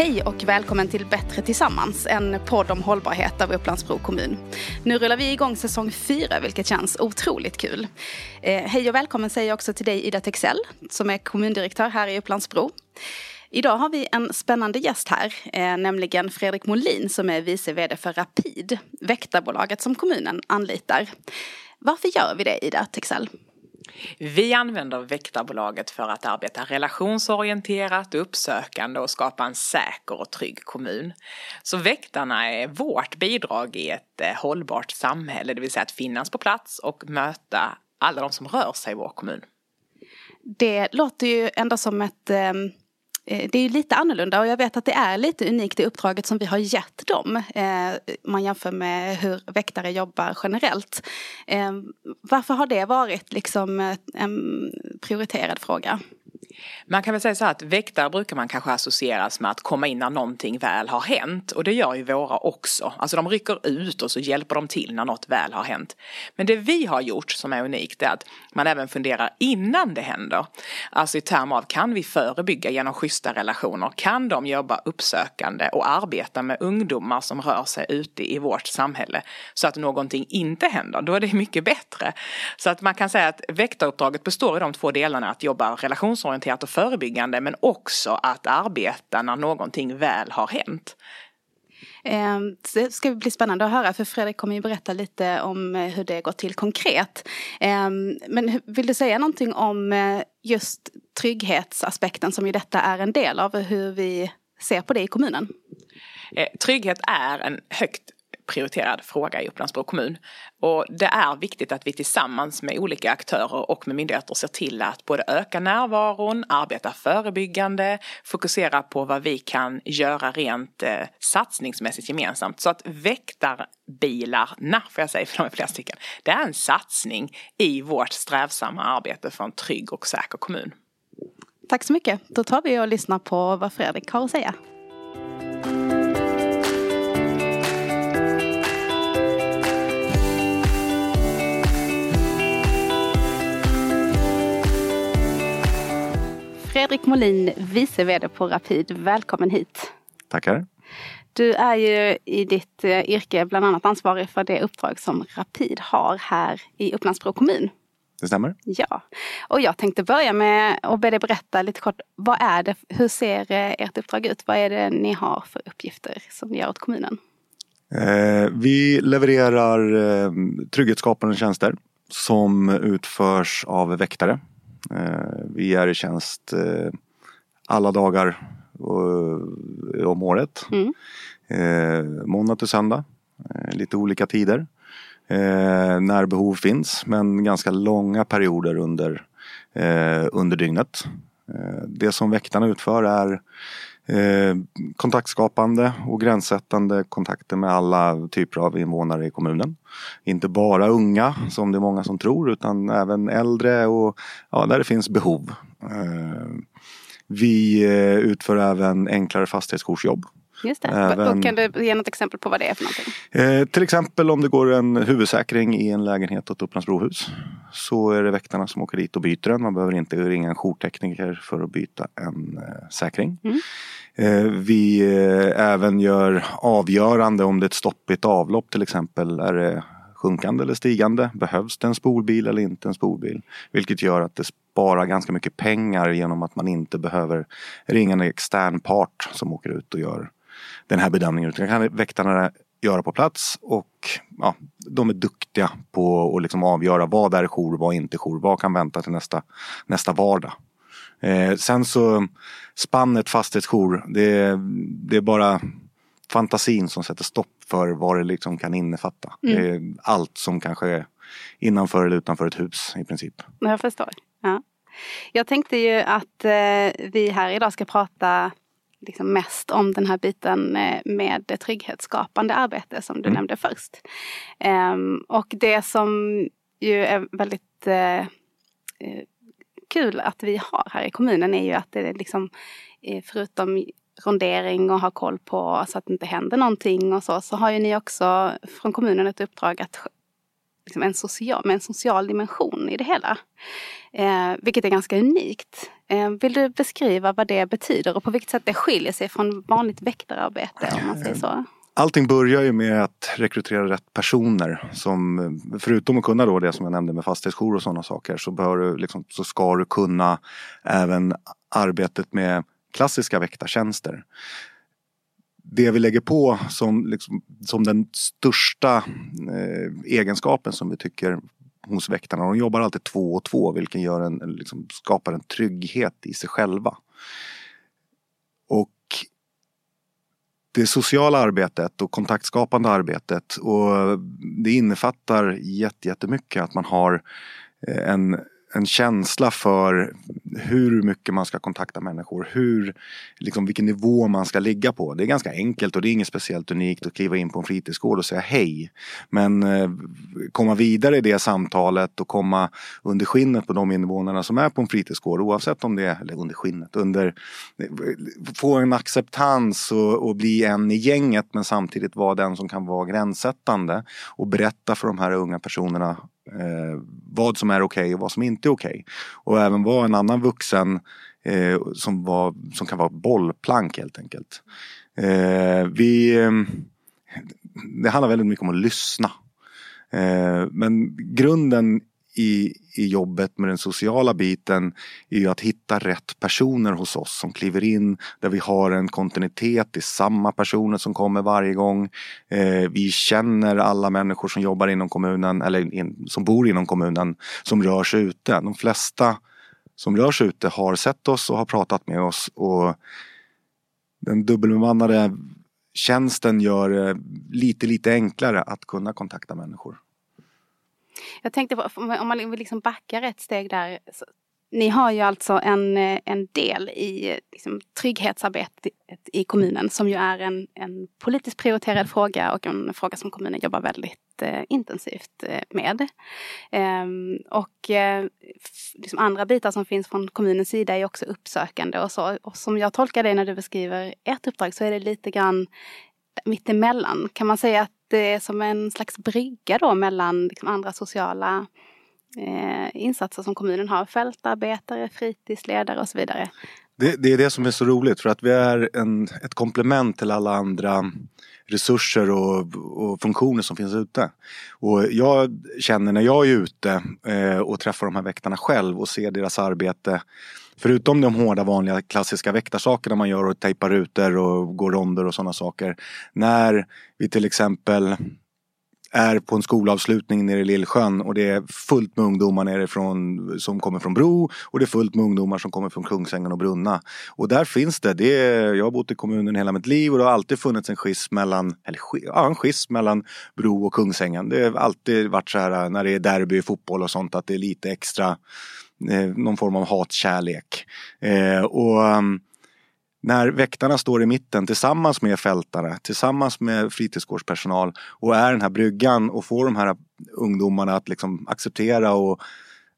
Hej och välkommen till Bättre tillsammans, en podd om hållbarhet av Upplandsbro kommun. Nu rullar vi igång säsong fyra, vilket känns otroligt kul. Eh, hej och välkommen säger jag också till dig Ida Texell, som är kommundirektör här i Upplandsbro. Idag har vi en spännande gäst här, eh, nämligen Fredrik Molin som är vice vd för Rapid, väktarbolaget som kommunen anlitar. Varför gör vi det Ida Texell? Vi använder väktarbolaget för att arbeta relationsorienterat, uppsökande och skapa en säker och trygg kommun. Så väktarna är vårt bidrag i ett eh, hållbart samhälle, det vill säga att finnas på plats och möta alla de som rör sig i vår kommun. Det låter ju ändå som ett Eh, Eh, det är lite annorlunda och jag vet att det är lite unikt i uppdraget som vi har gett dem. Eh, man jämför med hur väktare jobbar generellt. Eh, varför har det varit liksom eh, en prioriterad fråga? Man kan väl säga så här att väktare brukar man kanske associeras med att komma in när någonting väl har hänt och det gör ju våra också. Alltså de rycker ut och så hjälper de till när något väl har hänt. Men det vi har gjort som är unikt är att man även funderar innan det händer. Alltså i termer av kan vi förebygga genom schyssta relationer? Kan de jobba uppsökande och arbeta med ungdomar som rör sig ute i vårt samhälle så att någonting inte händer? Då är det mycket bättre. Så att man kan säga att väktaruppdraget består i de två delarna att jobba relationsorienterat och förebyggande men också att arbeta när någonting väl har hänt. Ehm, det ska bli spännande att höra för Fredrik kommer ju berätta lite om eh, hur det går till konkret. Ehm, men vill du säga någonting om eh, just trygghetsaspekten som ju detta är en del av hur vi ser på det i kommunen? Eh, trygghet är en högt prioriterad fråga i Upplandsbro kommun. Och det är viktigt att vi tillsammans med olika aktörer och med myndigheter ser till att både öka närvaron, arbeta förebyggande, fokusera på vad vi kan göra rent eh, satsningsmässigt gemensamt. Så att väktarbilarna, får jag säga för de är flera stycken, det är en satsning i vårt strävsamma arbete för en trygg och säker kommun. Tack så mycket. Då tar vi och lyssnar på vad Fredrik har att säga. Fredrik Molin, vice vd på Rapid. Välkommen hit. Tackar. Du är ju i ditt eh, yrke bland annat ansvarig för det uppdrag som Rapid har här i Upplandsbro kommun. Det stämmer. Ja. Och jag tänkte börja med att be dig berätta lite kort. Vad är det, hur ser eh, ert uppdrag ut? Vad är det ni har för uppgifter som ni gör åt kommunen? Eh, vi levererar eh, trygghetsskapande tjänster som utförs av väktare vi är i tjänst eh, alla dagar om året. Mm. Eh, måndag till söndag. Lite olika tider. När behov finns men ganska långa perioder under, under dygnet. Det som väktarna utför är Eh, kontaktskapande och gränssättande kontakter med alla typer av invånare i kommunen. Inte bara unga som det är många som tror utan även äldre och ja, där det finns behov. Eh, vi eh, utför även enklare fastighetskursjobb Just det. Även, kan du ge något exempel på vad det är för någonting? Eh, till exempel om det går en huvudsäkring i en lägenhet åt Upplands Brohus. Så är det väktarna som åker dit och byter den. Man behöver inte ringa en jourtekniker för att byta en eh, säkring. Mm. Eh, vi eh, även gör avgörande om det är ett stopp i ett avlopp till exempel. Är det sjunkande eller stigande? Behövs det en spolbil eller inte en spolbil? Vilket gör att det sparar ganska mycket pengar genom att man inte behöver ringa en extern part som åker ut och gör den här bedömningen. Det kan väktarna göra på plats och ja, de är duktiga på att liksom avgöra vad är jour, vad är inte jour, vad kan vänta till nästa, nästa vardag. Eh, sen så spannet fastighetsjour, det, det är bara fantasin som sätter stopp för vad det liksom kan innefatta. Mm. allt som kanske är innanför eller utanför ett hus i princip. Jag förstår. Ja. Jag tänkte ju att eh, vi här idag ska prata liksom mest om den här biten eh, med trygghetsskapande arbete som du mm. nämnde först. Um, och det som ju är väldigt uh, kul att vi har här i kommunen är ju att det är liksom förutom rondering och ha koll på så att det inte händer någonting och så, så har ju ni också från kommunen ett uppdrag att liksom en, social, med en social dimension i det hela. Eh, vilket är ganska unikt. Eh, vill du beskriva vad det betyder och på vilket sätt det skiljer sig från vanligt väktararbete om man säger så? Allting börjar ju med att rekrytera rätt personer som förutom att kunna då det som jag nämnde med fastighetsjour och sådana saker så, bör du liksom, så ska du kunna även arbetet med klassiska väktartjänster. Det vi lägger på som, liksom, som den största eh, egenskapen som vi tycker hos väktarna. De jobbar alltid två och två vilket gör en, liksom, skapar en trygghet i sig själva. Och det sociala arbetet och kontaktskapande arbetet och det innefattar jättemycket att man har eh, en en känsla för hur mycket man ska kontakta människor, hur, liksom vilken nivå man ska ligga på. Det är ganska enkelt och det är inget speciellt unikt att kliva in på en fritidsgård och säga hej. Men eh, komma vidare i det samtalet och komma under skinnet på de invånarna som är på en fritidsgård oavsett om det är, eller under skinnet, under, eh, få en acceptans och, och bli en i gänget men samtidigt vara den som kan vara gränssättande och berätta för de här unga personerna eh, vad som är okej okay och vad som inte är okej. Okay. Och även vara en annan vuxen eh, som, var, som kan vara bollplank helt enkelt. Eh, vi, eh, det handlar väldigt mycket om att lyssna. Eh, men grunden i, i jobbet med den sociala biten är ju att hitta rätt personer hos oss som kliver in där vi har en kontinuitet Det är samma personer som kommer varje gång. Eh, vi känner alla människor som jobbar inom kommunen eller in, som bor inom kommunen som rör sig ute. De flesta som rör sig ute har sett oss och har pratat med oss och den dubbelbemannade tjänsten gör det lite, lite enklare att kunna kontakta människor. Jag tänkte på, om man vill liksom backa ett steg där. Så, ni har ju alltså en, eh, en del i liksom, trygghetsarbetet i kommunen som ju är en, en politiskt prioriterad fråga och en fråga som kommunen jobbar väldigt eh, intensivt eh, med. Ehm, och eh, liksom andra bitar som finns från kommunens sida är också uppsökande och så. Och som jag tolkar det när du beskriver ert uppdrag så är det lite grann mittemellan. Kan man säga att det är som en slags brygga då mellan liksom andra sociala eh, insatser som kommunen har. Fältarbetare, fritidsledare och så vidare. Det, det, är det som är så roligt för att vi är en, ett komplement till alla andra resurser och, och, funktioner som finns ute. Och jag känner när jag är ute eh, och träffar de här väktarna själv och ser deras arbete Förutom de hårda vanliga klassiska väktarsakerna man gör och tejpar rutor och går ronder och sådana saker. När vi till exempel är på en skolavslutning nere i Lillsjön och det är fullt med ungdomar nerifrån som kommer från Bro och det är fullt med ungdomar som kommer från Kungsängen och Brunna. Och där finns det, det är, jag har bott i kommunen hela mitt liv och det har alltid funnits en schism mellan, eller ja, en schism mellan Bro och Kungsängen. Det har alltid varit så här när det är derby i fotboll och sånt att det är lite extra någon form av hatkärlek. Eh, och um, när väktarna står i mitten tillsammans med fältare, tillsammans med fritidsgårdspersonal och är den här bryggan och får de här ungdomarna att liksom acceptera och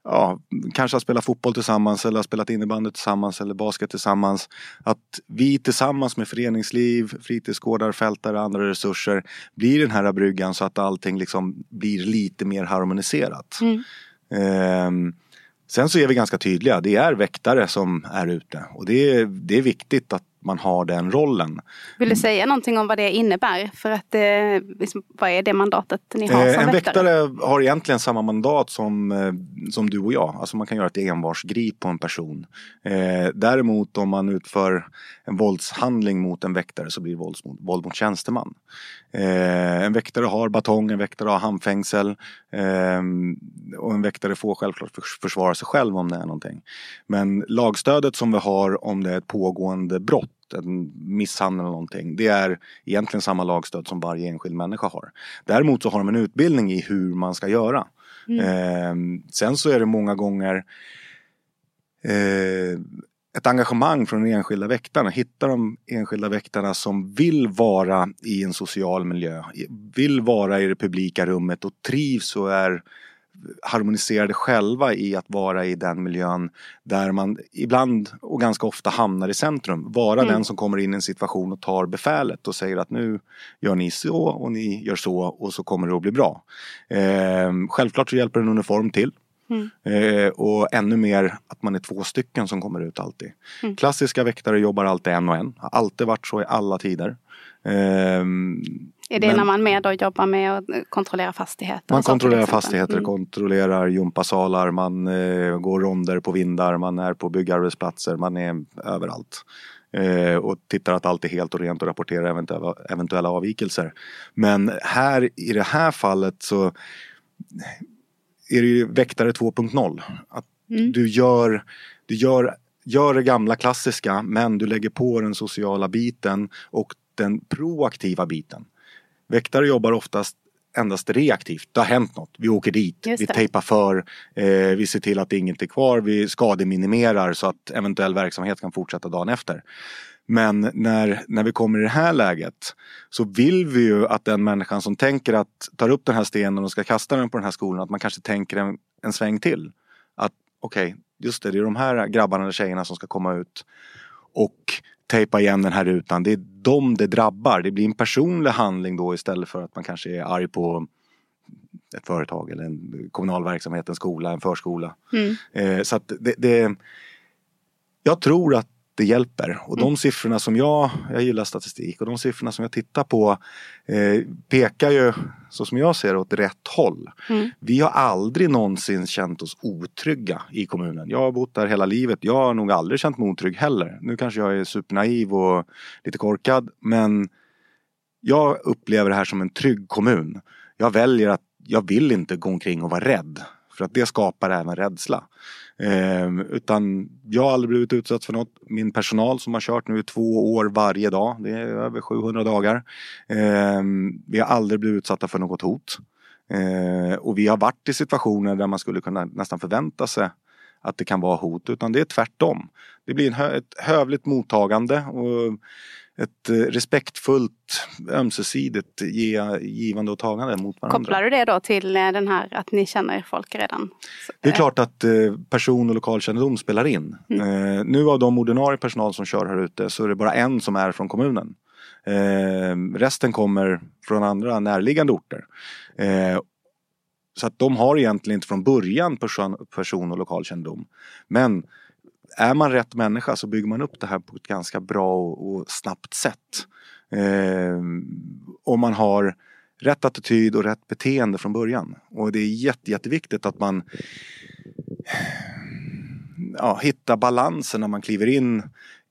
ja, kanske har spelat fotboll tillsammans eller har spelat innebandy tillsammans eller basket tillsammans. Att vi tillsammans med föreningsliv, fritidsgårdar, fältare och andra resurser blir den här bryggan så att allting liksom blir lite mer harmoniserat. Mm. Um, Sen så är vi ganska tydliga, det är väktare som är ute och det är, det är viktigt att man har den rollen. Vill du säga någonting om vad det innebär? För att eh, liksom, vad är det mandatet ni har eh, som En väktare? väktare har egentligen samma mandat som, eh, som du och jag. Alltså man kan göra ett envarsgrip på en person. Däremot om man utför en våldshandling mot en väktare så blir det våld mot, våld mot tjänsteman. Eh, en väktare har batong, en väktare har handfängsel eh, och en väktare får självklart försvara sig själv om det är någonting. Men lagstödet som vi har om det är ett pågående brott en misshandel eller någonting. Det är egentligen samma lagstöd som varje enskild människa har. Däremot så har de en utbildning i hur man ska göra. Mm. Eh, sen så är det många gånger eh, ett engagemang från de enskilda väktarna. Hitta de enskilda väktarna som vill vara i en social miljö. Vill vara i det publika rummet och trivs och är harmoniserade själva i att vara i den miljön där man ibland och ganska ofta hamnar i centrum. Vara mm. den som kommer in i en situation och tar befälet och säger att nu gör ni så och ni gör så och så kommer det att bli bra. Eh, självklart så hjälper en uniform till. Mm. Eh, och ännu mer att man är två stycken som kommer ut alltid. Mm. Klassiska väktare jobbar alltid en och en. Har alltid varit så i alla tider. Eh, är det Men, när man är med och jobbar med att kontrollera fastigheter? Man kontrollerar fastigheter, mm. kontrollerar gympasalar, man eh, går ronder på vindar, man är på byggarbetsplatser, man är överallt. Eh, och tittar att allt är helt och rent och rapporterar eventuella, eventuella avvikelser. Men här i det här fallet så är det ju väktare 2.0. Att mm. du gör, du gör, gör det gamla klassiska men du lägger på den sociala biten och den proaktiva biten. Väktare jobbar oftast endast reaktivt. Det har hänt något. Vi åker dit, vi tejpar för, eh, vi ser till att inget är kvar, vi skademinimerar så att eventuell verksamhet kan fortsätta dagen efter. Men när, när vi kommer i det här läget så vill vi ju att den människan som tänker att tar upp den här stenen och ska kasta den på den här skolan, att man kanske tänker en, en sväng till. Att okej, okay, just det, det är de här grabbarna eller tjejerna som ska komma ut. Och tejpa igen den här rutan. Det är dem det drabbar. Det blir en personlig handling då istället för att man kanske är arg på ett företag eller en kommunal verksamhet, en skola, en förskola. Mm. Eh, så att det, det, jag tror att det hjälper. Och de mm. siffrorna som jag, jag gillar statistik och de siffrorna som jag tittar på eh, pekar ju så som jag ser åt rätt håll. Mm. Vi har aldrig någonsin känt oss otrygga i kommunen. Jag har bott där hela livet. Jag har nog aldrig känt mig otrygg heller. Nu kanske jag är supernaiv och lite korkad men jag upplever det här som en trygg kommun. Jag väljer att jag vill inte gå omkring och vara rädd. För att det skapar även rädsla. Eh, utan jag har aldrig blivit utsatt för något. Min personal som har kört nu i två år varje dag, det är över 700 dagar. Eh, vi har aldrig blivit utsatta för något hot. Eh, och vi har varit i situationer där man skulle kunna nästan förvänta sig att det kan vara hot, utan det är tvärtom. Det blir hö ett hövligt mottagande och ett eh, respektfullt ömsesidigt ge, givande och tagande mot varandra. Kopplar du det då till eh, den här att ni känner folk redan? Det är klart att eh, person och lokalkännedom spelar in. Mm. Nu av de ordinarie personal som kör här ute så är det bara en som är från kommunen. Resten kommer från andra närliggande orter. Så att de har egentligen inte från början person och lokalkännedom. Men är man rätt människa så bygger man upp det här på ett ganska bra och, och snabbt sätt. Eh, om man har rätt attityd och rätt beteende från början. Och det är jätte, jätteviktigt att man ja, hittar balansen när man kliver in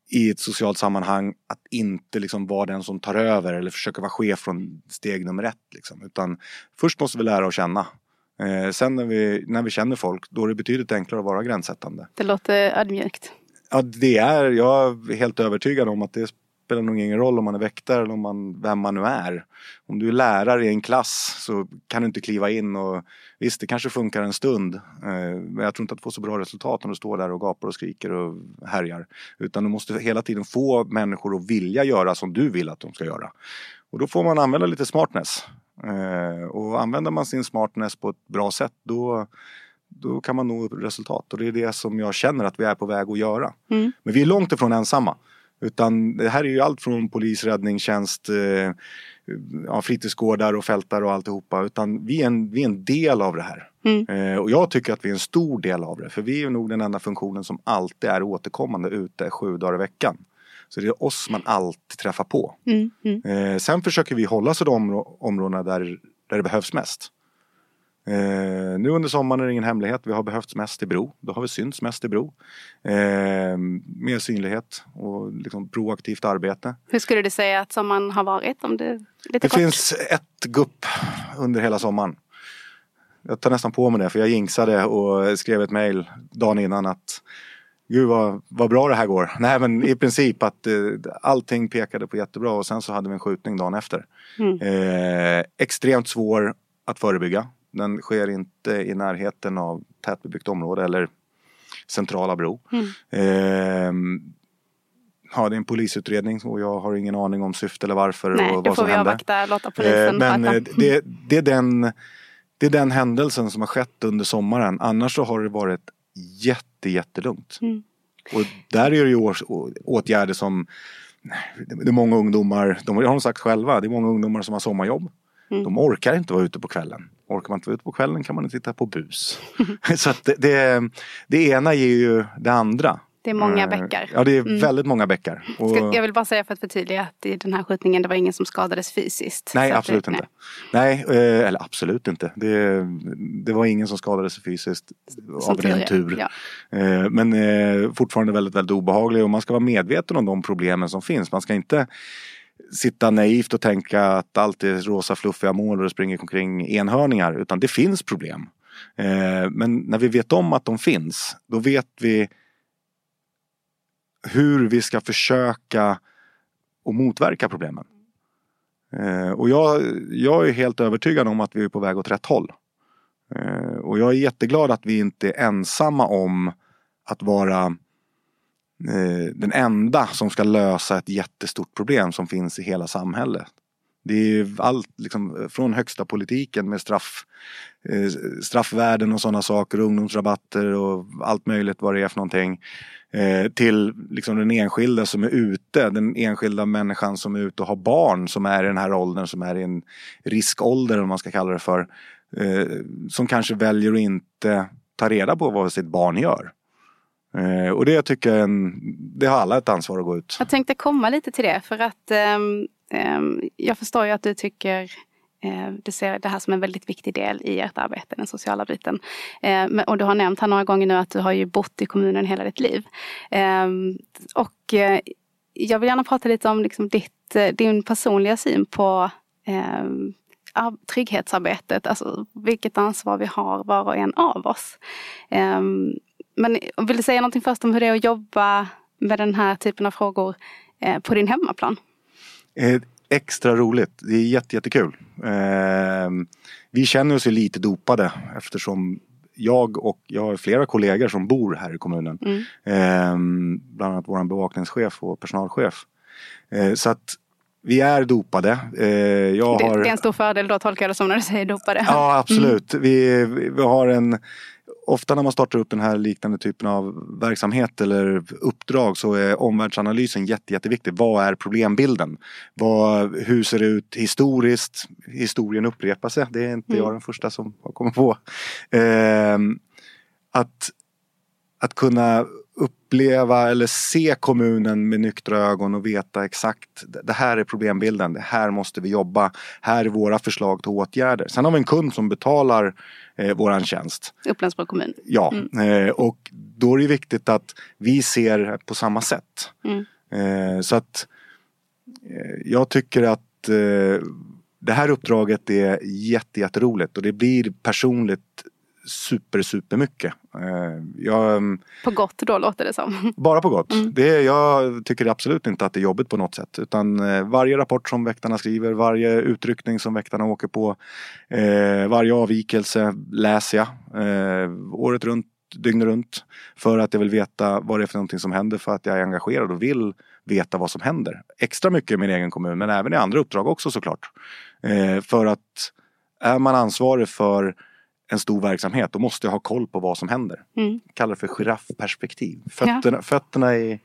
i ett socialt sammanhang att inte liksom vara den som tar över eller försöka vara chef från steg nummer ett. Liksom. Utan först måste vi lära oss känna Eh, sen när vi, när vi känner folk då är det betydligt enklare att vara gränssättande. Det låter ödmjukt. Ja det är, jag är helt övertygad om att det spelar nog ingen roll om man är väktare eller om man, vem man nu är. Om du är lärare i en klass så kan du inte kliva in och visst det kanske funkar en stund eh, men jag tror inte att du får så bra resultat om du står där och gapar och skriker och härjar. Utan du måste hela tiden få människor att vilja göra som du vill att de ska göra. Och då får man använda lite smartness. Eh, och använder man sin smartness på ett bra sätt då, då kan man nå resultat. Och det är det som jag känner att vi är på väg att göra. Mm. Men vi är långt ifrån ensamma. Utan det här är ju allt från polis, räddningstjänst, eh, ja, fritidsgårdar och fältar och alltihopa. Utan vi är en, vi är en del av det här. Mm. Eh, och jag tycker att vi är en stor del av det. För vi är nog den enda funktionen som alltid är återkommande ute sju dagar i veckan. Så det är oss man alltid träffar på. Mm, mm. Eh, sen försöker vi hålla oss i de områdena där, där det behövs mest. Eh, nu under sommaren är det ingen hemlighet. Vi har behövts mest i Bro. Då har vi synts mest i Bro. Eh, mer synlighet och liksom proaktivt arbete. Hur skulle du säga att sommaren har varit? Om det lite det kort? finns ett gupp under hela sommaren. Jag tar nästan på mig det för jag jinxade och skrev ett mail dagen innan att Gud vad, vad bra det här går. Nej men i princip att eh, allting pekade på jättebra och sen så hade vi en skjutning dagen efter. Mm. Eh, extremt svår att förebygga. Den sker inte i närheten av tätbebyggt område eller centrala Bro. Mm. Eh, ja, det är en polisutredning och jag har ingen aning om syfte eller varför Nej, och vad som hände. Nej, då får vi avvakta, låta polisen eh, Men eh, det, det är den det är den händelsen som har skett under sommaren. Annars så har det varit jätte, jättelugnt. Mm. Och där är det ju åtgärder som det är många ungdomar, de har de sagt själva, det är många ungdomar som har sommarjobb. Mm. De orkar inte vara ute på kvällen. Orkar man inte vara ute på kvällen kan man inte titta på bus. så att det, det, det ena ger ju det andra. Det är många eh, bäckar. Ja, det är mm. väldigt många bäckar. Och... Jag vill bara säga för att förtydliga att i den här skjutningen det var ingen som skadades fysiskt. Nej, absolut det, inte. Nej, nej eh, eller absolut inte. Det, det var ingen som skadades fysiskt som av ren tur. Ja. Eh, men fortfarande väldigt, väldigt obehaglig och man ska vara medveten om de problemen som finns. Man ska inte sitta naivt och tänka att allt är rosa fluffiga mål och det springer omkring enhörningar. Utan det finns problem. Men när vi vet om att de finns, då vet vi hur vi ska försöka och motverka problemen. Eh, och jag, jag är helt övertygad om att vi är på väg åt rätt håll. Eh, och jag är jätteglad att vi inte är ensamma om att vara eh, den enda som ska lösa ett jättestort problem som finns i hela samhället. Det är allt liksom, från högsta politiken med straff, eh, straffvärden och sådana saker, ungdomsrabatter och allt möjligt vad det är för någonting. Eh, till liksom den enskilda som är ute, den enskilda människan som är ute och har barn som är i den här åldern, som är i en riskålder om man ska kalla det för. Eh, som kanske väljer att inte ta reda på vad sitt barn gör. Eh, och det tycker jag en, det har alla ett ansvar att gå ut. Jag tänkte komma lite till det för att ehm, ehm, jag förstår ju att du tycker Eh, Eh, du ser det här som en väldigt viktig del i ert arbete, den sociala biten. Eh, och du har nämnt här några gånger nu att du har ju bott i kommunen hela ditt liv. Ehm, och eh, jag vill gärna prata lite om liksom ditt, din personliga syn på ehm, trygghetsarbetet, alltså vilket ansvar vi har var och en av oss. Ehm, men vill du säga någonting först om hur det är att jobba med den här typen av frågor på din hemmaplan? Extra roligt. Det är jätte, jättekul. Eh, vi känner oss ju lite dopade eftersom jag och jag har flera kollegor som bor här i kommunen. Mm. Eh, bland annat vår bevakningschef och personalchef. Eh, så att vi är dopade. Eh, jag det, har... det är en stor fördel då tolkar jag det som när du säger dopade. Ja absolut. Mm. Vi, vi har en ofta när man startar upp den här liknande typen av verksamhet eller uppdrag så är omvärldsanalysen jätte, jätteviktig. Vad är problembilden? Vad, hur ser det ut historiskt? Historien upprepar sig. Det är inte mm. jag den första som har kommit på. Eh, att, att kunna uppleva eller se kommunen med nyktra ögon och veta exakt det här är problembilden, det här måste vi jobba, här är våra förslag till åtgärder. Sen har vi en kund som betalar eh, våran tjänst. Upplandsbro kommun. Ja, mm. eh, och då är det viktigt att vi ser på samma sätt. Mm. Eh, så att eh, jag tycker att eh, det här uppdraget är jätteroligt och det blir personligt super, super mycket. Eh, jag, mm, på gott då låter det som. Bara på gott. Mm. Det, jag tycker absolut inte att det är jobbigt på något sätt. Utan eh, varje rapport som väktarna skriver, varje utryckning som väktarna åker på, eh, varje avvikelse läser jag eh, året runt, dygnet runt. För att jag vill veta vad det är för någonting som händer för att jag är engagerad och vill veta vad som händer. Extra mycket i min egen kommun men även i andra uppdrag också såklart. Eh, för att är man ansvarig för en stor verksamhet, då måste jag ha koll på vad som händer. Mm. Kallar det för giraffperspektiv. Fötterna, ja. fötterna i,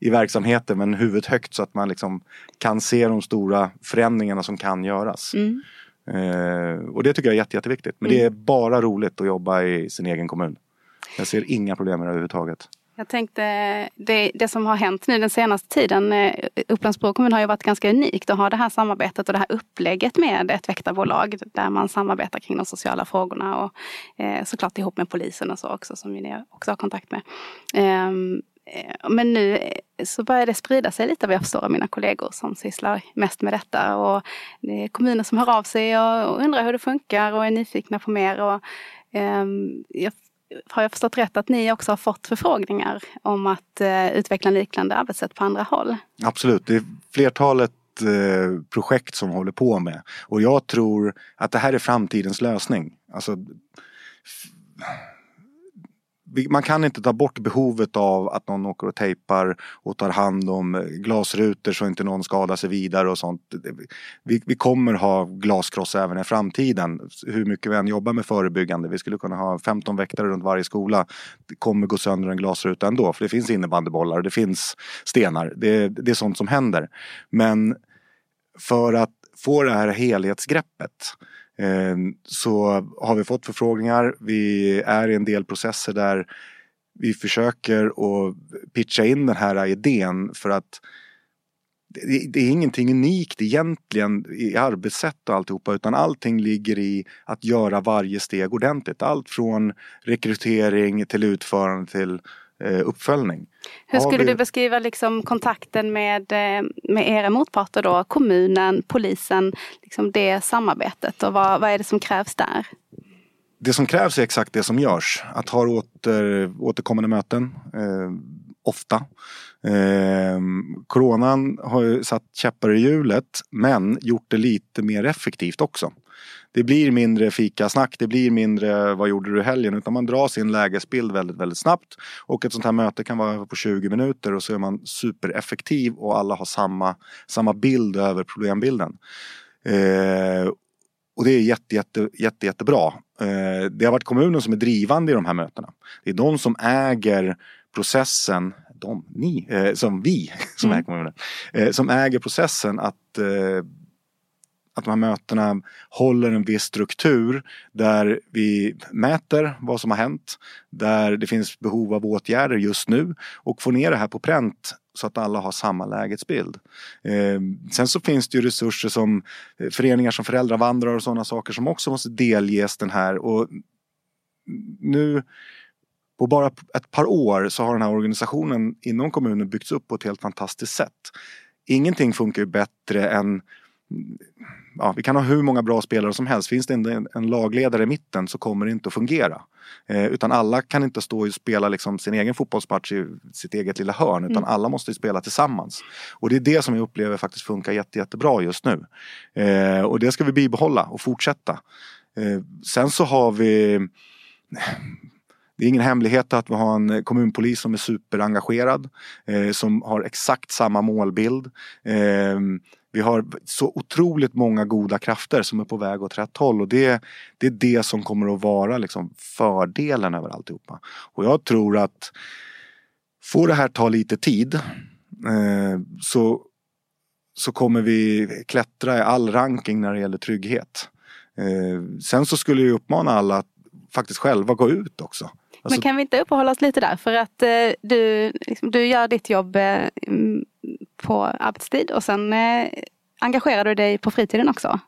i verksamheten men huvudet högt så att man liksom kan se de stora förändringarna som kan göras. Mm. Eh, och det tycker jag är jätte, jätteviktigt. Men mm. det är bara roligt att jobba i sin egen kommun. Jag ser inga problem med det överhuvudtaget. Jag tänkte, det, det som har hänt nu den senaste tiden, eh, Upplands-Bro kommun har ju varit ganska unikt att ha det här samarbetet och det här upplägget med ett väktarbolag där man samarbetar kring de sociala frågorna och eh, såklart ihop med polisen och så också som ni också har kontakt med. Ehm, eh, men nu eh, så börjar det sprida sig lite vad jag förstår av mina kollegor som sysslar mest med detta. Och det är kommuner som hör av sig och undrar hur det funkar och är nyfikna på mer. Och, eh, jag har jag förstått rätt att ni också har fått förfrågningar om att eh, utveckla liknande arbetssätt på andra håll? Absolut, det är flertalet eh, projekt som håller på med. Och jag tror att det här är framtidens lösning. Alltså, man kan inte ta bort behovet av att någon åker och tejpar och tar hand om eh, glasrutor så inte någon skadar sig vidare och sånt. Vi, vi kommer ha glaskross även i framtiden. Hur mycket vi än jobbar med förebyggande. Vi skulle kunna ha 15 väktare runt varje skola. Det kommer gå sönder en glasruta ändå för det finns innebandybollar och det finns stenar. Det, det är sånt som händer. Men för att få det här helhetsgreppet Ehm, så har vi fått förfrågningar. Vi är i en del processer där vi försöker att pitcha in den här idén för att det, är ingenting unikt egentligen i arbetssätt och alltihopa utan allting ligger i att göra varje steg ordentligt. Allt från rekrytering till utförande till Eh, uppföljning. Hur skulle vi... du beskriva liksom kontakten med, eh, med era motparter då? Kommunen, polisen, liksom det samarbetet och vad, vad är det som krävs där? Det som krävs är exakt det som görs. Att ha åter, återkommande möten, eh, ofta. Eh, coronan har ju satt käppar i hjulet men gjort det lite mer effektivt också det blir mindre fikasnack, det blir mindre vad gjorde du i helgen utan man drar sin lägesbild väldigt, väldigt snabbt. Och ett sånt här möte kan vara på 20 minuter och så är man supereffektiv och alla har samma, samma bild över problembilden. Eh, och det är jätte, jätte, jätte, jättebra. Eh, det har varit kommunen som är drivande i de här mötena. Det är de som äger processen de, ni, eh, som vi som mm. är kommunen, eh, som äger processen att eh, att de här mötena håller en viss struktur där vi mäter vad som har hänt, där det finns behov av åtgärder just nu och får ner det här på pränt så att alla har samma lägesbild. Eh, sen så finns det ju resurser som eh, föreningar som föräldravandrar och sådana saker som också måste delges den här och nu på bara ett par år så har den här organisationen inom kommunen byggts upp på ett helt fantastiskt sätt. Ingenting funkar ju bättre än ja, vi kan ha hur många bra spelare som helst. Finns det en, en lagledare i mitten så kommer det inte att fungera. Eh, utan alla kan inte stå och spela liksom sin egen fotbollsmatch i sitt eget lilla hörn. Utan mm. alla måste spela tillsammans. Och det är det som jag upplever faktiskt funkar jätte, jättebra just nu. Eh, och det ska vi bibehålla och fortsätta. Eh, sen så har vi det är ingen hemlighet att vi har en kommunpolis som är superengagerad. Eh, som har exakt samma målbild. Eh, vi har så otroligt många goda krafter som är på väg åt rätt håll och det, det är det som kommer att vara liksom fördelen över alltihopa. Och jag tror att får det här ta lite tid eh, så, så kommer vi klättra i all ranking när det gäller trygghet. Eh, sen så skulle jag uppmana alla att faktiskt själva gå ut också. Alltså, Men kan vi inte uppehålla oss lite där? För att eh, du, liksom, du gör ditt jobb eh, på arbetstid och sen eh, engagerar du dig på fritiden också?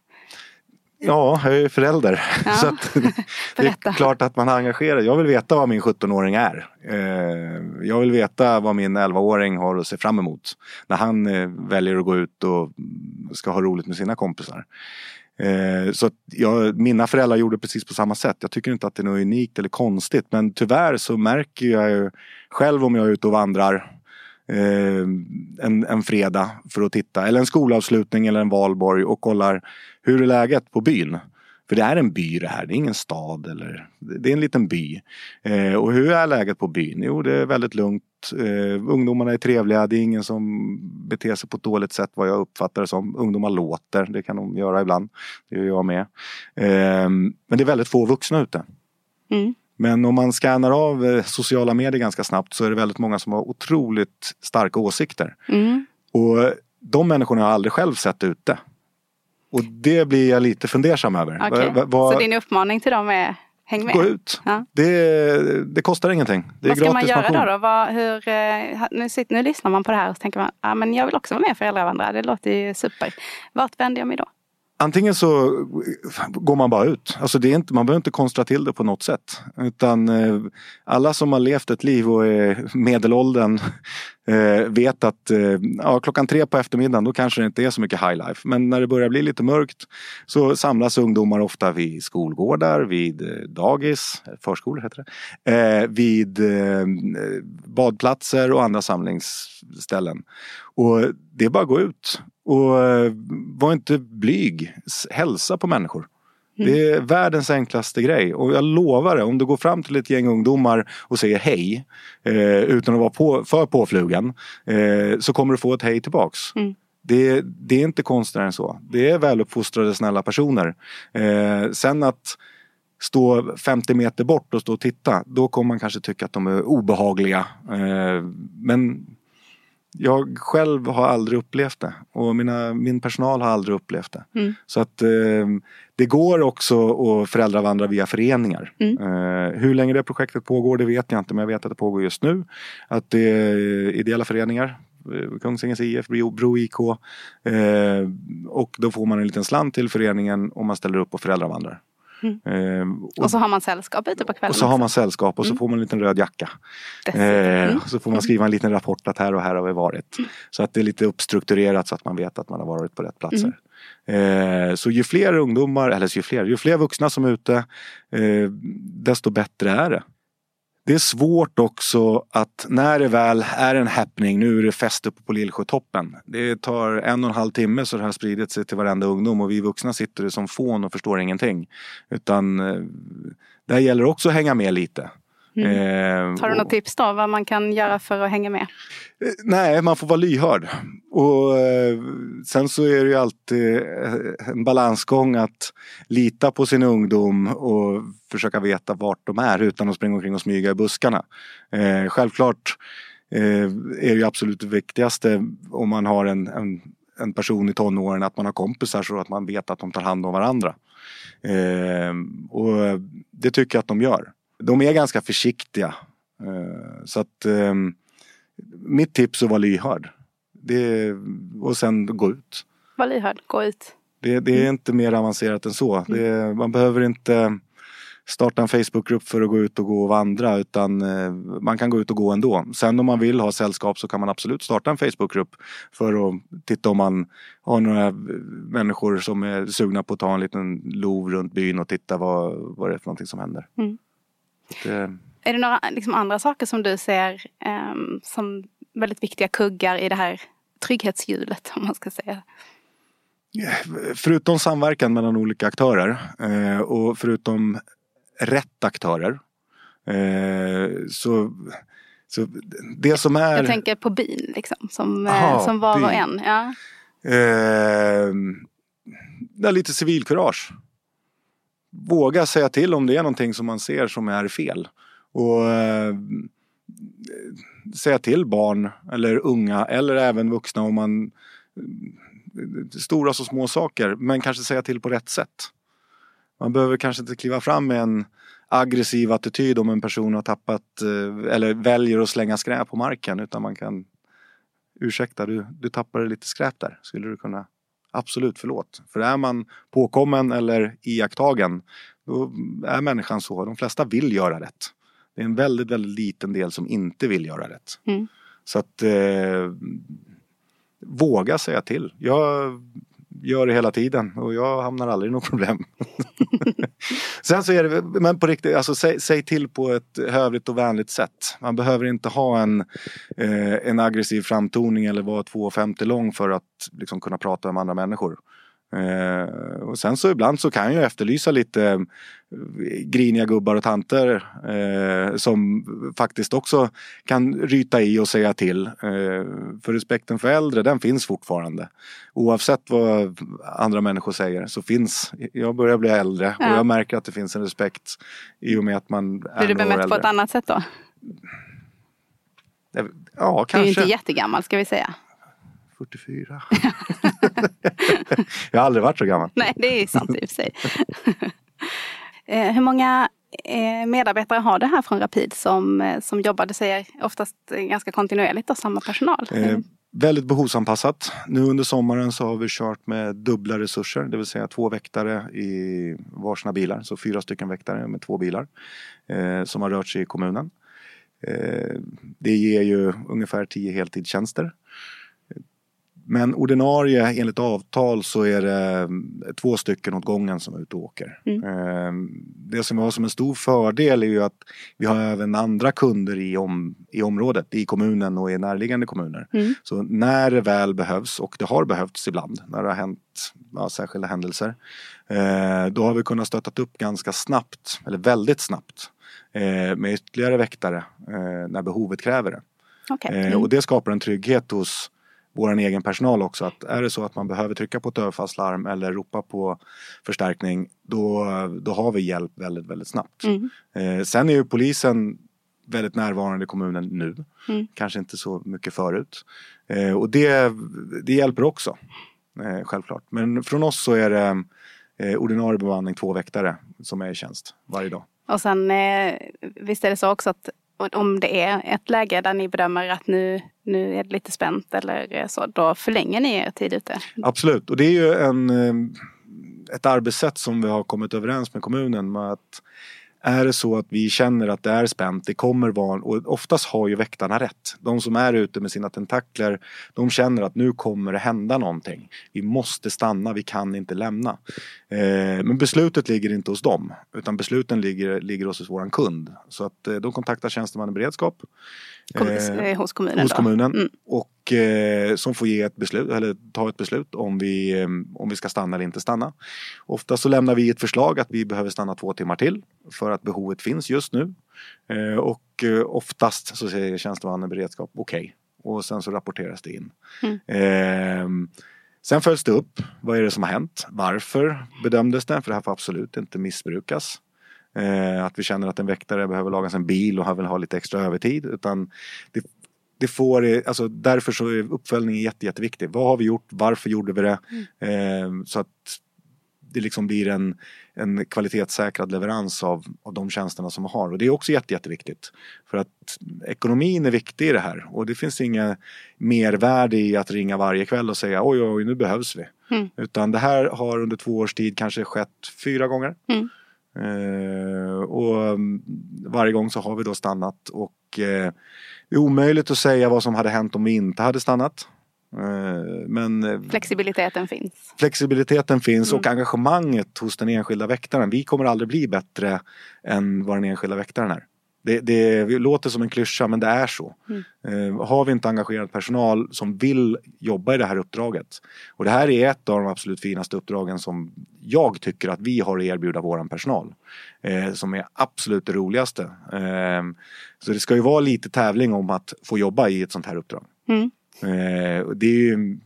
Ja, jag är förälder. Ja. Så det är klart att man engagerar Jag vill veta vad min 17-åring är. Eh, jag vill veta vad min 11-åring har att se fram emot. När han eh, väljer att gå ut och ska ha roligt med sina kompisar. Eh, så jag, mina föräldrar gjorde precis på samma sätt. Jag tycker inte att det är något unikt eller konstigt. Men tyvärr så märker jag ju själv om jag är ute och vandrar eh, en, en fredag för att titta. Eller en skolavslutning eller en valborg och kollar hur är läget på byn. För det är en by det här, det är ingen stad eller det är en liten by. Eh, och hur är läget på byn? Jo det är väldigt lugnt. Eh, ungdomarna är trevliga, det är ingen som beter sig på ett dåligt sätt vad jag uppfattar det som. Ungdomar låter, det kan de göra ibland. Det gör jag med. Eh, men det är väldigt få vuxna ute. Mm. Men om man scannar av eh, sociala medier ganska snabbt så är det väldigt många som har otroligt starka åsikter. Mm. Och de människorna har jag aldrig själv sett ute. Och det blir jag lite fundersam över. Okay. Va, va, så din uppmaning till dem är Häng med. Gå ut. Ja. Det, det, kostar ingenting. Det Vad ska man göra då? då? Vad, hur, eh, nu, sitter, nu lyssnar man på det här och så tänker man ja, men jag vill också vara med föräldravandrare. Det låter ju super. Vart vänder jag mig då? Antingen så går man bara ut. Alltså det är inte, man behöver inte konstra till det på något sätt. Utan eh, alla som har levt ett liv och är medelåldern eh, vet att eh, ja, klockan tre på eftermiddagen då kanske det inte är så mycket high life. Men när det börjar bli lite mörkt så samlas ungdomar ofta vid skolgårdar, vid eh, dagis, eh, förskolor heter det, eh, vid badplatser och andra samlingsställen. Och det är bara att gå ut och var inte blyg. Hälsa på människor. Mm. Det är världens enklaste grej och jag lovar det, om du går fram till ett gäng ungdomar och säger hej eh, utan att vara på, för påflugen eh, så kommer du få ett hej tillbaks. Mm. Det, det, är inte konstigare än så. Det är väluppfostrade snälla personer. Eh, sen att stå 50 meter bort och stå och titta, då kommer man kanske tycka att de är obehagliga. Eh, men jag själv har aldrig upplevt det och mina, min personal har aldrig upplevt det. Mm. Så att eh, det går också att föräldravandra via föreningar. Mm. Eh, hur länge det projektet pågår det vet jag inte men jag vet att det pågår just nu. Att det är ideella föreningar eh, Kungsängens IF, Bro IK. Eh, och då får man en liten slant till föreningen om man ställer upp och föräldravandrar. Mm. Eh, och, och, så har man sällskap ute på kvällen. Och så också. har man sällskap och så mm. får man en liten röd jacka. Eh, mm. så får man skriva en liten rapport att här och här har vi varit. Mm. Så att det är lite uppstrukturerat så att man vet att man har varit på rätt platser. Mm. Eh, så ju fler ungdomar, eller ju fler, ju fler vuxna som är ute eh, desto bättre är det. Det är svårt också att när det väl är en happening, nu är det fest uppe på Lillsjötoppen. Det tar en och en halv timme så det har spridit sig till varenda ungdom och vi vuxna sitter som fån och förstår ingenting. Utan eh, där gäller det också att hänga med lite. Mm. Eh, Har du något tips då vad man kan göra för att hänga med? Eh, nej, man får vara lyhörd. Och eh, sen så är det ju alltid eh, en balansgång att lita på sin ungdom och försöka veta vart de är utan att springa omkring och smyga i buskarna. Eh, självklart eh, är det ju absolut det viktigaste om man har en, en, en, person i tonåren att man har kompisar så att man vet att de tar hand om varandra. Eh, och det tycker jag att de gör de är ganska försiktiga. Eh, så att ehm, mitt tips är att vara lyhörd. Det, och sen gå ut. Var lyhörd, gå ut. Det, det är mm. inte mer avancerat än så. Mm. Det, man behöver inte starta en Facebookgrupp för att gå ut och gå och vandra utan eh, man kan gå ut och gå ändå. Sen om man vill ha sällskap så kan man absolut starta en Facebookgrupp för att titta om man har några människor som är sugna på att ta en liten lov runt byn och titta vad, vad det är för någonting som händer. Mm. Det... Är det några liksom, andra saker som du ser um, som väldigt viktiga kuggar i det här trygghetshjulet om man ska säga? Förutom samverkan mellan olika aktörer eh, och förutom rätt aktörer eh, så, så det som är... Jag tänker på byn liksom, som, eh, Aha, som var och en. Ja. Eh, lite civilkurage våga säga till om det är någonting som man ser som är fel. Och eh, säga till barn eller unga eller även vuxna om man eh, stora så små saker men kanske säga till på rätt sätt. Man behöver kanske inte kliva fram med en aggressiv attityd om en person har tappat eh, eller väljer att slänga skräp på marken utan man kan Ursäkta, du, du tappade lite skräp där. Skulle du kunna Absolut, förlåt. För är man påkommen eller iakttagen då är människan så. De flesta vill göra rätt. Det är en väldigt, väldigt liten del som inte vill göra rätt. Mm. Så att eh, våga säga till. Jag gör det hela tiden och jag hamnar aldrig i något problem. Sen så är det, men på riktigt, alltså säg, säg, till på ett hövligt och vänligt sätt. Man behöver inte ha en, eh, en aggressiv framtoning eller vara 2,50 lång för att liksom, kunna prata med andra människor. Eh, och sen så ibland så kan jag efterlysa lite eh, griniga gubbar och tanter eh, som faktiskt också kan ryta i och säga till. Eh, för respekten för äldre den finns fortfarande. Oavsett vad andra människor säger så finns, jag börjar bli äldre ja. och jag märker att det finns en respekt i och med att man är Blir du bemött på ett annat sätt då? Ja, kanske. Du är ju inte jättegammal ska vi säga. 44. jag har aldrig varit så gammal. Nej, det är sant i och för sig. Eh, hur många eh, medarbetare har det här från Rapid som, eh, som jobbar, du säger oftast ganska kontinuerligt, och samma personal? Eh, väldigt behovsanpassat. Nu under sommaren så har vi kört med dubbla resurser, det vill säga två väktare i varsina bilar. Så fyra stycken väktare med två bilar eh, som har rört sig i kommunen. Eh, det ger ju ungefär tio heltidstjänster Men ordinarie enligt avtal så är det två stycken åt gången som är ute och åker. Mm. Det som vi har som en stor fördel är ju att vi har även andra kunder i, om, i området, i kommunen och i närliggande kommuner. Mm. Så när det väl behövs, och det har behövts ibland, när det har hänt ja, särskilda händelser. Då har vi kunnat stötta upp ganska snabbt, eller väldigt snabbt med ytterligare väktare när behovet kräver det. Okay. Mm. Och det skapar en trygghet hos vår egen personal också att är det så att man behöver trycka på ett överfallslarm eller ropa på förstärkning då, då har vi hjälp väldigt, väldigt snabbt. Mm. Eh, sen är ju polisen väldigt närvarande i kommunen nu. Mm. Kanske inte så mycket förut. Eh, och det, det hjälper också. Eh, självklart. Men från oss så är det eh, ordinarie bemanning två väktare som är i tjänst varje dag. Och sen eh, visst är det så också att om det är ett läge där ni bedömer att nu, nu är det lite spänt eller eh, så, då förlänger ni er tid ute? Absolut, och det är ju en, eh, ett arbetssätt som vi har kommit överens med kommunen med att är det så att vi känner att det är spänt, det kommer vara, och oftast har ju väktarna rätt. De som är ute med sina tentakler, de känner att nu kommer det hända någonting. Vi måste stanna, vi kan inte lämna. Eh, men beslutet ligger inte hos dem, utan besluten ligger, ligger hos våran kund. Så att eh, de kontaktar tjänsteman i beredskap. Eh, hos kommunen? Hos kommunen. Mm. Och eh, som får ge ett beslut, eller ta ett beslut om vi, eh, om vi ska stanna eller inte stanna. Ofta så lämnar vi ett förslag att vi behöver stanna två timmar till för att behovet finns just nu. Eh, och eh, oftast så säger tjänstemannen beredskap okej. Okay. Och sen så rapporteras det in. Mm. Ehm, sen följs det upp. Vad är det som har hänt? Varför bedömdes det? För det här får absolut inte missbrukas. Eh, att vi känner att en väktare behöver laga en bil och han vill ha lite extra övertid. Utan det, det får, alltså därför så är uppföljningen jätte, jätteviktig. Vad har vi gjort? Varför gjorde vi det? Mm. Eh, så att det liksom blir en, en kvalitetssäkrad leverans av, av de tjänsterna som man har. Och det är också jätte, jätteviktigt. För att ekonomin är viktig i det här och det finns inga mervärde i att ringa varje kväll och säga oj, oj, nu behövs vi. Mm. Utan det här har under två års tid kanske skett fyra gånger. Mm. Eh, och mm, varje gång så har vi då stannat och eh, det är omöjligt att säga vad som hade hänt om vi inte hade stannat. Eh, men flexibiliteten finns. Flexibiliteten finns mm. och engagemanget hos den enskilda väktaren. Vi kommer aldrig bli bättre än vad den enskilda väktaren är. Det, det, det låter som en klyscha men det är så. Mm. Eh, har vi inte engagerad personal som vill jobba i det här uppdraget. Och det här är ett av de absolut finaste uppdragen som jag tycker att vi har att erbjuda våran personal. Eh, som är absolut det roligaste. Eh, så det ska ju vara lite tävling om att få jobba i ett sånt här uppdrag. Mm. Eh, det är ju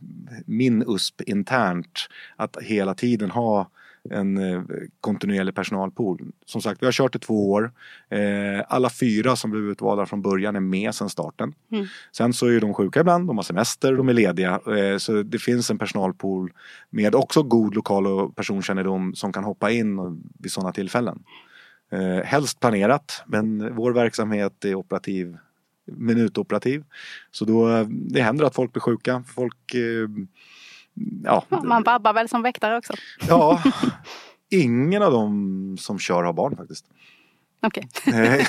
min USP internt att hela tiden ha en eh, kontinuerlig personalpool. Som sagt, vi har kört i två år. Eh, alla fyra som blev utvalda från början är med sedan starten. Mm. Sen så är de sjuka ibland, de har semester, de är lediga. Eh, så det finns en personalpool med också god lokal och personkännedom som kan hoppa in vid sådana tillfällen. Helst planerat, men vår verksamhet är operativ minutoperativ. Så då, det händer att folk blir sjuka. Folk ja. Man vabbar väl som väktare också? Ja, ingen av dem som kör har barn faktiskt. Okej. Okay.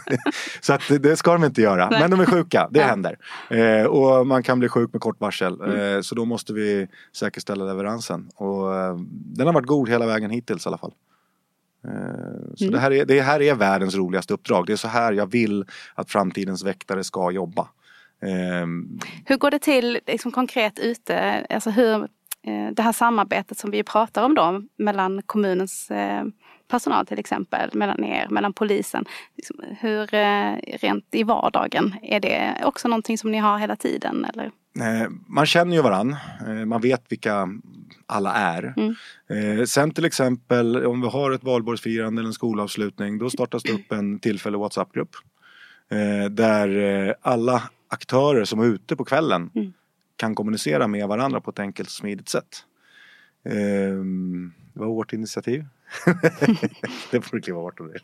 så att det ska de inte göra. Nej. Men de är sjuka, det ja. händer. Eh, och man kan bli sjuk med kort varsel. Mm. Eh, så då måste vi säkerställa leveransen. Och eh, den har varit god hela vägen hittills i alla fall. Så mm. det, här är, det här är världens roligaste uppdrag. Det är så här jag vill att framtidens väktare ska jobba. Ehm, hur går det till liksom, konkret ute? Alltså hur, eh, det här samarbetet som vi pratar om då mellan kommunens eh, personal till exempel, mellan er, mellan polisen. Liksom, hur eh, rent i vardagen, är det också någonting som ni har hela tiden? Eller? Man känner ju varann, man vet vilka alla är. Mm. Sen till exempel om vi har ett valborgsfirande eller en skolavslutning då startas det upp en tillfällig WhatsApp-grupp. Där alla aktörer som är ute på kvällen mm. kan kommunicera med varandra på ett enkelt och smidigt sätt. Um, det var vårt initiativ. det får du kliva bort om det.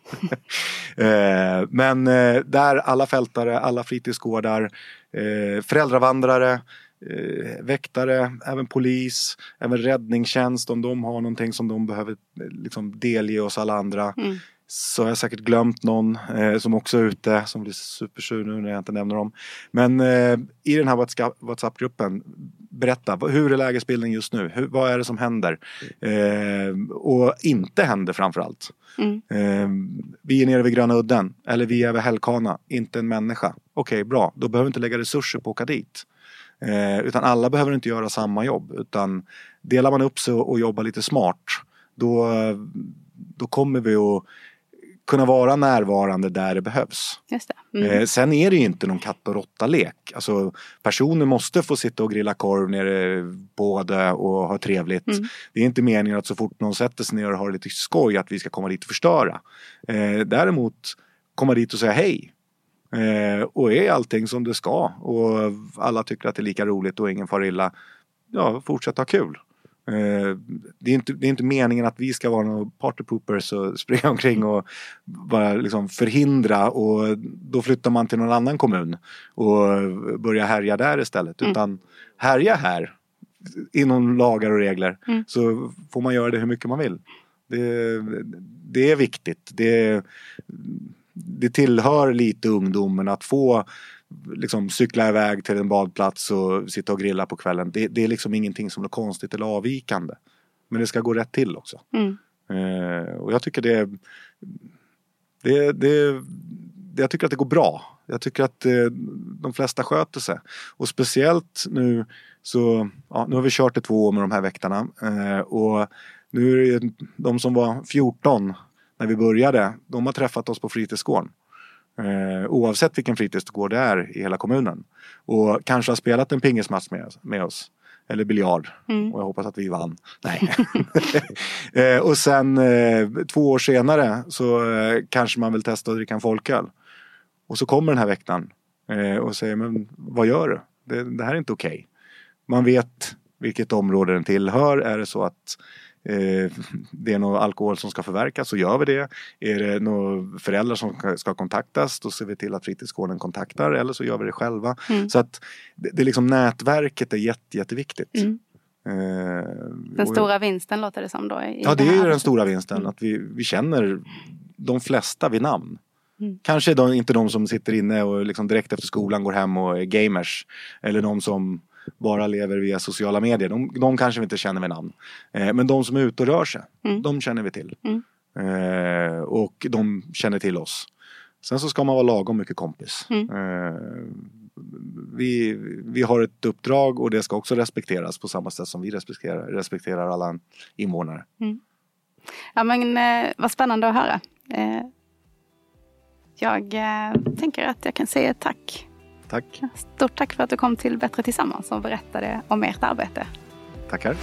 uh, men uh, där alla fältare, alla fritidsgårdar, uh, föräldravandrare, uh, väktare, även polis, även räddningstjänst om de har någonting som de behöver liksom delge oss alla andra. Mm. Så har jag säkert glömt någon eh, som också är ute som blir supersur nu när jag inte nämner dem. Men eh, i den här WhatsApp-gruppen, berätta, hur är lägesbilden just nu? Hur, vad är det som händer? Eh, och inte händer framförallt. Mm. Eh, vi är nere vid Gröna udden, eller vi är vid Hällkana, inte en människa. Okej, okay, bra, då behöver vi inte lägga resurser på att åka dit. Eh, utan alla behöver inte göra samma jobb, utan delar man upp sig och jobbar lite smart, då, då kommer vi att kunna vara närvarande där det behövs. Det. Mm. Eh, sen är det ju inte någon katt och råtta-lek. Alltså, personer måste få sitta och grilla korv nere på det och ha trevligt. Mm. Det är inte meningen att så fort någon sätter sig ner och har lite skoj att vi ska komma dit och förstöra. Eh, däremot komma dit och säga hej. Eh, och är allting som det ska och alla tycker att det är lika roligt och ingen far illa. Ja, fortsätt ha kul. Eh, det, är inte, det är inte meningen att vi ska vara några partypoopers och springa omkring och bara liksom förhindra och då flyttar man till någon annan kommun och börjar härja där istället. Mm. Utan härja här inom lagar och regler mm. så får man göra det hur mycket man vill. Det, det är viktigt. Det, det tillhör lite ungdomen att få liksom cykla iväg till en badplats och sitta och grilla på kvällen. Det, det är liksom ingenting som är konstigt eller avvikande. Men det ska gå rätt till också. Mm. Eh, och jag tycker det, det, det, jag tycker att det går bra. Jag tycker att eh, de flesta sköter sig. Och speciellt nu så, ja, nu har vi kört i två år med de här väktarna. Eh, och nu är det de som var 14 när vi började, de har träffat oss på fritidsgården. Eh, oavsett vilken fritidsgård det är i hela kommunen. Och kanske har spelat en pingismatch med, med oss. Eller biljard. Mm. Och jag hoppas att vi vann. Nej. eh, och sen eh, två år senare så eh, kanske man vill testa att dricka en folköl. Och så kommer den här veckan eh, och säger men vad gör du? Det, det här är inte okej. Okay. Man vet vilket område den tillhör. Är det så att eh, det är någon alkohol som ska förverkas så gör vi det. Är det några föräldrar som ska kontaktas då ser vi till att fritidsgården kontaktar eller så gör vi det själva. Mm. Så att det, det är liksom nätverket är jätte, jätteviktigt. Mm. Eh, den stora vinsten låter det som då? ja det, det är den stora vinsten mm. att vi, vi känner de flesta vid namn. Mm. Kanske de, inte de som sitter inne och liksom direkt efter skolan går hem och är gamers. Eller de som bara lever via sociala medier. De, de kanske vi inte känner med namn. Eh, men de som är ute och rör sig, mm. de känner vi till. Mm. Eh, och de känner till oss. Sen så ska man vara lagom mycket kompis. Mm. Eh, vi, vi har ett uppdrag och det ska också respekteras på samma sätt som vi respekterar, respekterar alla invånare. Mm. Ja men eh, vad spännande att höra. Eh, jag eh, tänker att jag kan säga tack Tack. Stort tack för att du kom till Bättre Tillsammans och berättade om ert arbete. Tackar.